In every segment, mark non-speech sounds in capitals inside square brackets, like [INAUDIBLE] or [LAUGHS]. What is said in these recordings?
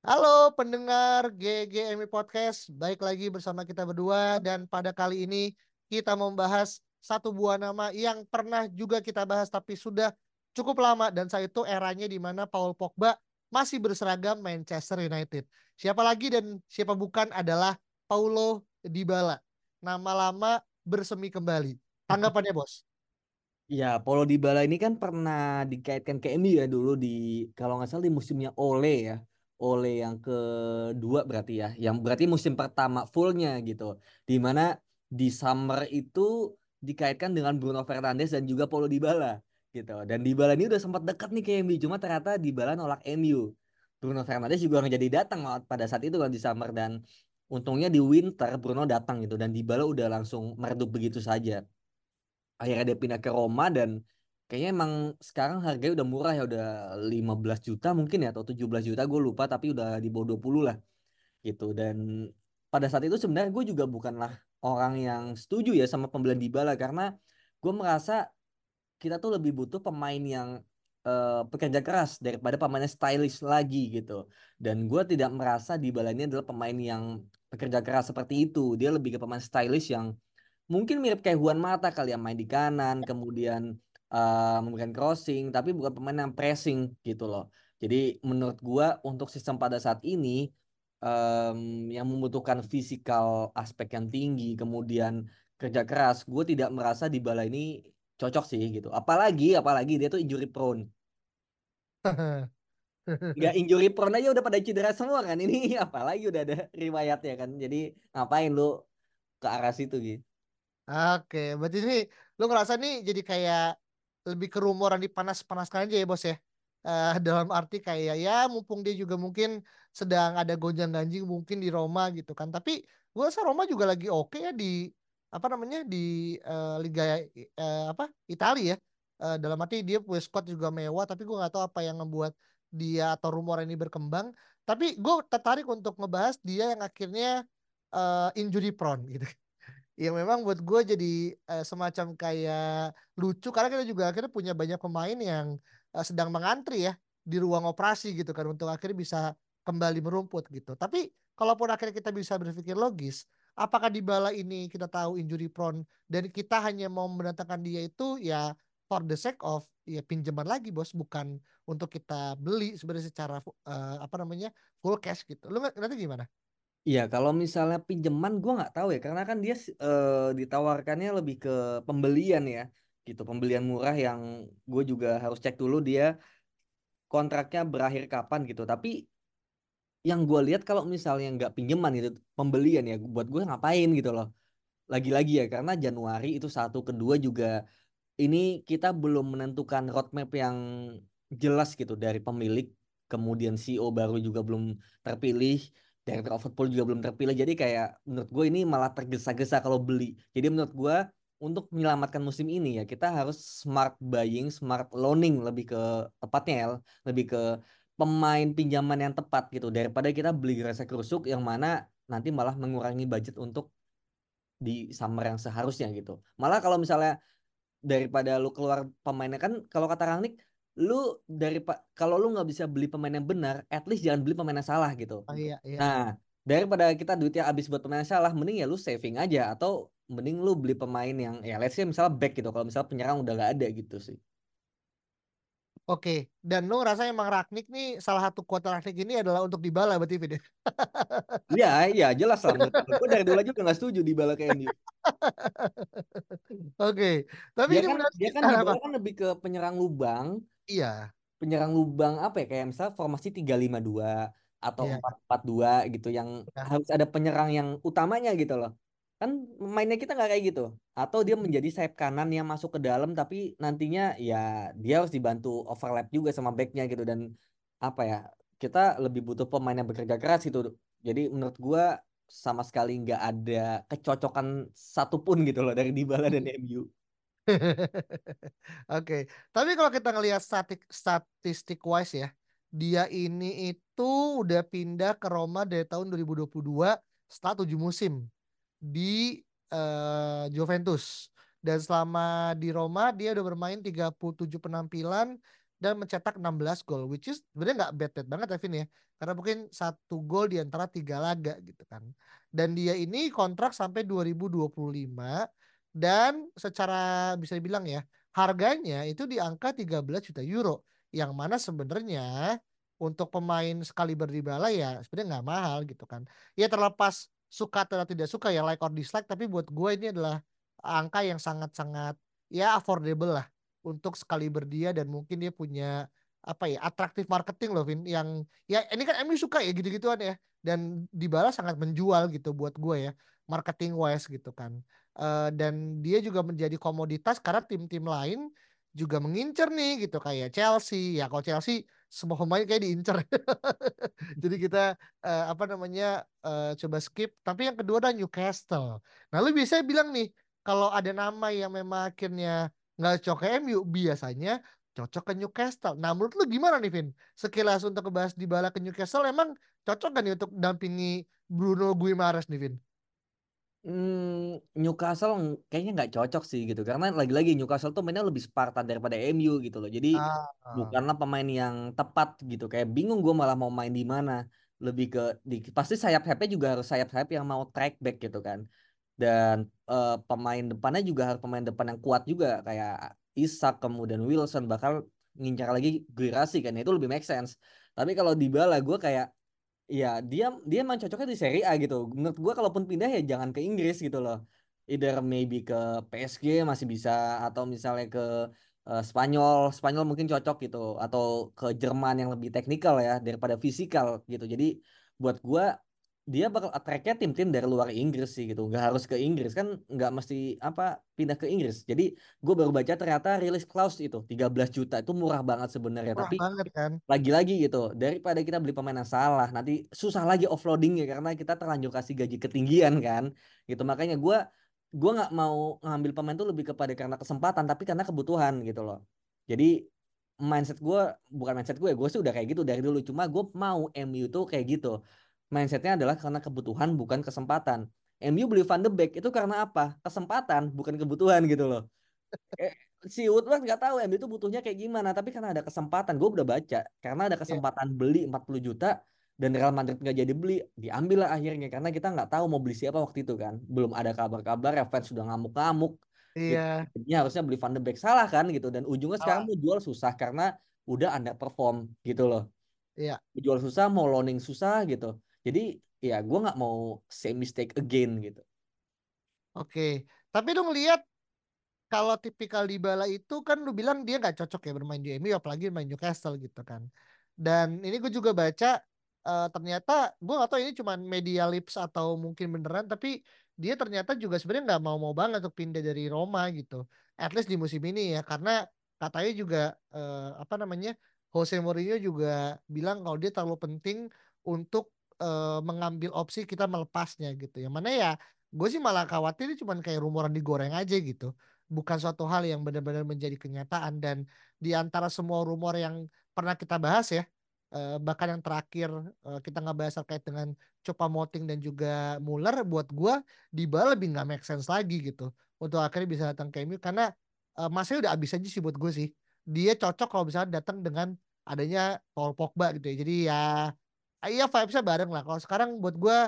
Halo pendengar GGMI Podcast, baik lagi bersama kita berdua dan pada kali ini kita membahas satu buah nama yang pernah juga kita bahas tapi sudah cukup lama dan saat itu eranya di mana Paul Pogba masih berseragam Manchester United. Siapa lagi dan siapa bukan adalah Paulo Dybala. Nama lama bersemi kembali. Tanggapannya bos? Ya, Paulo Dybala ini kan pernah dikaitkan ke MU ya dulu di kalau nggak salah di musimnya Ole ya. Ole yang kedua berarti ya, yang berarti musim pertama fullnya gitu. Di mana di summer itu dikaitkan dengan Bruno Fernandes dan juga Paulo Dybala gitu. Dan Dybala ini udah sempat dekat nih ke MU, cuma ternyata Dybala nolak MU. Bruno Fernandes juga nggak jadi datang pada saat itu kan di summer dan untungnya di winter Bruno datang gitu dan Dybala udah langsung meredup begitu saja. Akhirnya dia pindah ke Roma dan kayaknya emang sekarang harganya udah murah ya udah 15 juta mungkin ya atau 17 juta gue lupa tapi udah di bawah 20 lah gitu. Dan pada saat itu sebenarnya gue juga bukanlah orang yang setuju ya sama pembelian Dybala karena gue merasa kita tuh lebih butuh pemain yang uh, pekerja keras daripada pemain stylish lagi gitu. Dan gue tidak merasa Dybala ini adalah pemain yang pekerja keras seperti itu. Dia lebih ke pemain stylish yang mungkin mirip kayak Juan Mata kali yang main di kanan kemudian uh, memberikan crossing tapi bukan pemain yang pressing gitu loh. Jadi menurut gua untuk sistem pada saat ini um, yang membutuhkan fisikal aspek yang tinggi kemudian kerja keras, gue tidak merasa di bala ini cocok sih gitu. Apalagi apalagi dia tuh injury prone. Gak [LAUGHS] injury prone aja udah pada cedera semua kan ini [LAUGHS] apalagi udah ada riwayatnya kan. Jadi ngapain lu ke arah situ gitu. Oke, berarti ini lu ngerasa nih jadi kayak lebih ke rumoran dipanas-panaskan aja ya bos ya. Uh, [LAUGHS] dalam arti kayak ya mumpung dia juga mungkin sedang ada gonjang ganjing mungkin di Roma gitu kan. Tapi gue rasa Roma juga lagi oke okay ya di apa namanya di uh, Liga uh, apa Italia ya. Uh, dalam arti dia punya squad juga mewah tapi gue nggak tahu apa yang membuat dia atau rumor ini berkembang. Tapi gue tertarik untuk ngebahas dia yang akhirnya uh, injury prone gitu yang memang buat gue jadi uh, semacam kayak lucu karena kita juga akhirnya punya banyak pemain yang uh, sedang mengantri ya di ruang operasi gitu kan untuk akhirnya bisa kembali merumput gitu. Tapi kalaupun akhirnya kita bisa berpikir logis, apakah di bala ini kita tahu injury prone dan kita hanya mau mendatangkan dia itu ya for the sake of ya pinjaman lagi bos bukan untuk kita beli sebenarnya secara uh, apa namanya full cash gitu. Lu nanti gimana? Iya, kalau misalnya pinjaman gue nggak tahu ya, karena kan dia uh, ditawarkannya lebih ke pembelian ya, gitu, pembelian murah yang gue juga harus cek dulu dia kontraknya berakhir kapan gitu. Tapi yang gue lihat kalau misalnya nggak pinjaman itu pembelian ya, buat gue ngapain gitu loh. Lagi-lagi ya, karena Januari itu satu, kedua juga ini kita belum menentukan roadmap yang jelas gitu dari pemilik, kemudian CEO baru juga belum terpilih director of football juga belum terpilih. Jadi kayak menurut gue ini malah tergesa-gesa kalau beli. Jadi menurut gue untuk menyelamatkan musim ini ya kita harus smart buying, smart loaning lebih ke tepatnya ya, lebih ke pemain pinjaman yang tepat gitu. Daripada kita beli Gresek Rusuk yang mana nanti malah mengurangi budget untuk di summer yang seharusnya gitu. Malah kalau misalnya daripada lu keluar pemainnya kan kalau kata Rangnick lu dari kalau lu nggak bisa beli pemain yang benar, at least jangan beli pemain yang salah gitu. Oh, iya, iya. Nah, daripada kita duitnya habis buat pemain yang salah, mending ya lu saving aja atau mending lu beli pemain yang ya let's say misalnya back gitu. Kalau misalnya penyerang udah gak ada gitu sih. Oke, dan lu ngerasa emang Ragnik nih salah satu kuota Ragnik ini adalah untuk Dybala berarti Vin ya? Iya, iya jelas lah. Gue dari dulu aja gak setuju Dybala ke MU. Oke, tapi dia ini kan, menarik. dia kan Dybala kan lebih ke penyerang lubang. Iya. Penyerang lubang apa ya kayak misalnya formasi 352 atau Iya. empat empat dua gitu yang Ya. harus ada penyerang yang utamanya gitu loh. Kan mainnya kita nggak kayak gitu. Atau dia menjadi sayap kanan yang masuk ke dalam tapi nantinya ya dia harus dibantu overlap juga sama backnya gitu dan apa ya kita lebih butuh pemain yang bekerja keras gitu. Jadi menurut gua sama sekali nggak ada kecocokan satupun gitu loh dari Dybala dan MU. [LAUGHS] Oke, tapi kalau kita ngelihat statik statistik wise ya, dia ini itu udah pindah ke Roma dari tahun 2022 setelah tujuh musim di uh, Juventus. Dan selama di Roma dia udah bermain 37 penampilan dan mencetak 16 gol, which is sebenarnya nggak bad bad banget Evin ya, karena mungkin satu gol di antara tiga laga gitu kan. Dan dia ini kontrak sampai 2025 dan secara bisa dibilang ya harganya itu di angka 13 juta euro yang mana sebenarnya untuk pemain sekali berdibala ya sebenarnya nggak mahal gitu kan ya terlepas suka atau tidak suka ya like or dislike tapi buat gue ini adalah angka yang sangat-sangat ya affordable lah untuk sekali berdia dan mungkin dia punya apa ya atraktif marketing loh Vin yang ya ini kan MU suka ya gitu-gituan ya dan dibalas sangat menjual gitu buat gue ya marketing wise gitu kan. Uh, dan dia juga menjadi komoditas karena tim-tim lain juga mengincar nih gitu kayak Chelsea ya kalau Chelsea semua pemain kayak diincar [LAUGHS] jadi kita uh, apa namanya uh, coba skip tapi yang kedua ada Newcastle nah lu bisa bilang nih kalau ada nama yang memang akhirnya nggak cocok ke MU biasanya cocok ke Newcastle. Nah menurut lu gimana nih Vin? Sekilas untuk ngebahas di bala ke Newcastle emang cocok kan nih untuk dampingi Bruno Guimaraes nih Vin? Hmm, Newcastle kayaknya nggak cocok sih gitu. Karena lagi-lagi Newcastle tuh mainnya lebih Spartan daripada MU gitu loh. Jadi ah. bukanlah pemain yang tepat gitu. Kayak bingung gue malah mau main di mana. Lebih ke di pasti sayap sayapnya juga harus sayap sayap yang mau track back gitu kan. Dan uh, pemain depannya juga harus pemain depan yang kuat juga. Kayak Isak kemudian Wilson bakal ngincar lagi Guirassi kan. Itu lebih make sense. Tapi kalau di bala gue kayak Iya, dia dia emang cocoknya di Serie A gitu. Menurut gua kalaupun pindah ya jangan ke Inggris gitu loh. Either maybe ke PSG masih bisa atau misalnya ke uh, Spanyol, Spanyol mungkin cocok gitu atau ke Jerman yang lebih teknikal ya daripada fisikal gitu. Jadi buat gua dia bakal attract-nya tim-tim dari luar Inggris sih gitu. Nggak harus ke Inggris. Kan nggak mesti apa pindah ke Inggris. Jadi gue baru baca ternyata rilis clause itu 13 juta. Itu murah banget sebenarnya. Tapi banget kan? lagi-lagi gitu daripada kita beli pemain yang salah nanti susah lagi offloadingnya. Karena kita terlanjur kasih gaji ketinggian kan? Gitu. Makanya gue gue nggak mau ngambil pemain tuh lebih kepada karena kesempatan tapi karena kebutuhan gitu loh. Jadi mindset gue bukan mindset gue gue sih udah kayak gitu dari dulu. Cuma gue mau MU tuh kayak gitu mindsetnya adalah karena kebutuhan bukan kesempatan. MU beli Van de Beek itu karena apa? Kesempatan bukan kebutuhan gitu loh. Eh, si Woodward nggak tahu MU itu butuhnya kayak gimana, tapi karena ada kesempatan, gue udah baca, karena ada kesempatan yeah. beli 40 juta dan Real Madrid nggak jadi beli, diambil lah akhirnya karena kita nggak tahu mau beli siapa waktu itu kan, belum ada kabar-kabar, ya fans sudah ngamuk-ngamuk. Iya. Yeah. Ini harusnya beli Van de Beek salah kan gitu dan ujungnya ah. sekarang mau jual susah karena udah underperform gitu loh. Iya. Yeah. Jual susah, mau loaning susah gitu. Jadi ya gue nggak mau same mistake again gitu. Oke, tapi lu ngelihat kalau tipikal Dybala itu kan lu bilang dia nggak cocok ya bermain di MU apalagi main Newcastle gitu kan. Dan ini gue juga baca uh, ternyata gue gak tahu ini cuma media lips atau mungkin beneran tapi dia ternyata juga sebenarnya nggak mau mau banget untuk pindah dari Roma gitu. At least di musim ini ya karena katanya juga uh, apa namanya Jose Mourinho juga bilang kalau dia terlalu penting untuk uh, mengambil opsi kita melepasnya gitu. Yang mana ya gue sih malah khawatir ini cuma kayak rumoran digoreng aja gitu. Bukan suatu hal yang benar-benar menjadi kenyataan. Dan di antara semua rumor yang pernah kita bahas ya eh, bahkan yang terakhir eh, kita nggak bahas terkait dengan Copa Moting dan juga Muller buat gue Dybala lebih nggak make sense lagi gitu. Untuk akhirnya bisa datang ke MU karena uh, masanya udah habis aja sih buat gue sih. Dia cocok kalau misalnya datang dengan adanya Paul Pogba gitu ya. Jadi ya iya vibesnya bareng lah kalau sekarang buat gue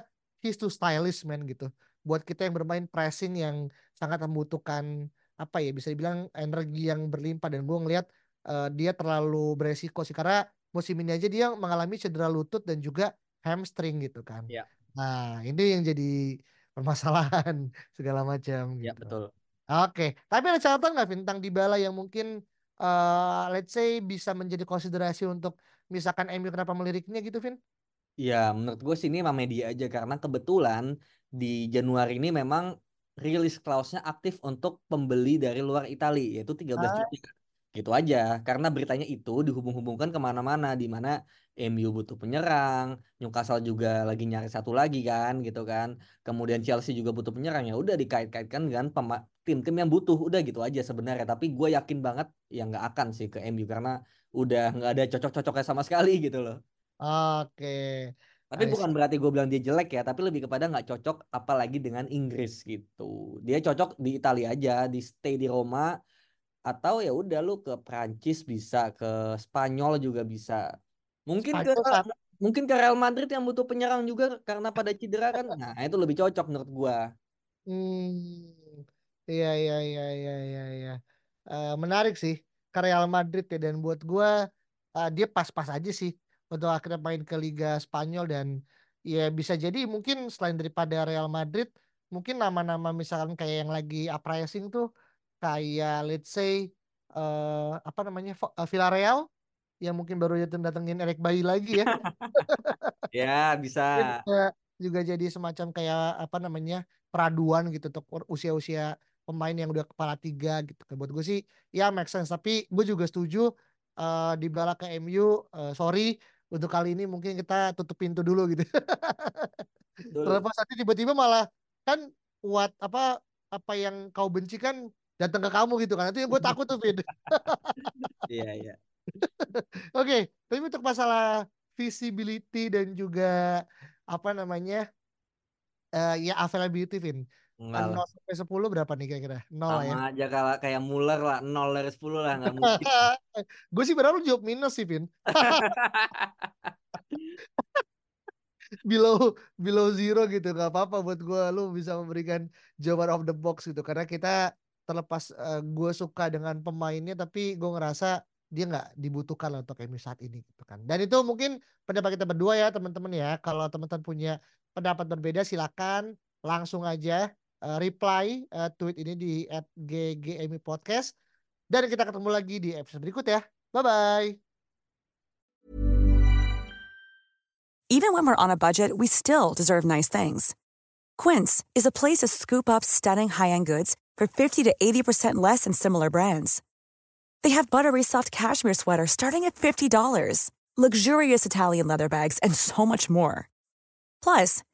he's too stylish man gitu buat kita yang bermain pressing yang sangat membutuhkan apa ya bisa dibilang energi yang berlimpah dan gue ngelihat uh, dia terlalu beresiko sih karena musim ini aja dia mengalami cedera lutut dan juga hamstring gitu kan. Ya. Nah ini yang jadi permasalahan [LAUGHS] segala macam. Ya gitu. betul. Oke, tapi ada catatan nggak tentang Dybala yang mungkin uh, let's say bisa menjadi konsiderasi untuk misalkan MU kenapa meliriknya gitu, Vin? Ya, menurut gue sih ini emang media aja. Karena kebetulan di Januari ini memang rilis clause-nya aktif untuk pembeli dari luar Italia yaitu 13 ah. juta. Gitu aja. Karena beritanya itu dihubung-hubungkan ke mana-mana di mana MU butuh penyerang Newcastle juga lagi nyari satu lagi kan gitu kan. Kemudian Chelsea juga butuh penyerang. Ya udah dikait-kaitkan dengan tim-tim yang butuh. Udah gitu aja sebenarnya. Tapi gue yakin banget ya nggak akan sih ke MU karena udah nggak ada cocok-cocoknya sama sekali gitu loh oke tapi bukan berarti gue bilang dia jelek ya, tapi lebih kepada nggak cocok apalagi dengan Inggris gitu. Dia cocok di Italia aja, di stay di Roma atau ya udah lu ke Prancis bisa, ke Spanyol juga bisa. Mungkin Spanyol ke sama. mungkin ke Real Madrid yang butuh penyerang juga karena pada cedera kan. Nah, itu lebih cocok menurut gua. Hmm. Iya iya iya iya iya iya. Uh, menarik sih ke Real Madrid ya dan buat gua uh, dia pas-pas aja sih untuk akhirnya main ke Liga Spanyol dan ya bisa jadi mungkin selain daripada Real Madrid mungkin nama-nama misalkan kayak yang lagi uprising tuh kayak let's say uh, apa namanya uh, Villarreal yang mungkin baru datengin Eric Bayi lagi ya. [LAUGHS] ya bisa. [LAUGHS] juga, juga jadi semacam kayak apa namanya peraduan gitu untuk usia-usia pemain yang udah kepala tiga gitu. Buat gue sih ya make sense tapi gue juga setuju uh, di bala ke MU uh, sorry untuk kali ini mungkin kita tutup pintu dulu gitu. [LAUGHS] Terlepas nanti tiba-tiba malah kan buat apa apa yang kau benci kan datang ke kamu gitu kan. Itu yang gue takut tuh Fit. [LAUGHS] Iya iya. [LAUGHS] Oke, tapi untuk masalah visibility dan juga apa namanya uh, ya availability Vin. Enggak 0 sampai 10 berapa nih kira-kira? 0 Sama ya. aja kalau kayak Muller lah, 0 dari 10 lah nggak mungkin. [LAUGHS] gue sih berharap jawab minus sih, Vin. [LAUGHS] below below zero gitu nggak apa-apa buat gue lu bisa memberikan jawaban of the box gitu karena kita terlepas uh, eh, gue suka dengan pemainnya tapi gue ngerasa dia nggak dibutuhkan untuk MU saat ini gitu kan dan itu mungkin pendapat kita berdua ya teman-teman ya kalau teman-teman punya pendapat berbeda silakan langsung aja uh, reply uh, tweet ini di at @ggmi podcast dan kita ketemu lagi di episode berikut ya. Bye bye. Even when we're on a budget, we still deserve nice things. Quince is a place to scoop up stunning high-end goods for 50 to 80% less than similar brands. They have buttery soft cashmere sweaters starting at $50, luxurious Italian leather bags, and so much more. Plus,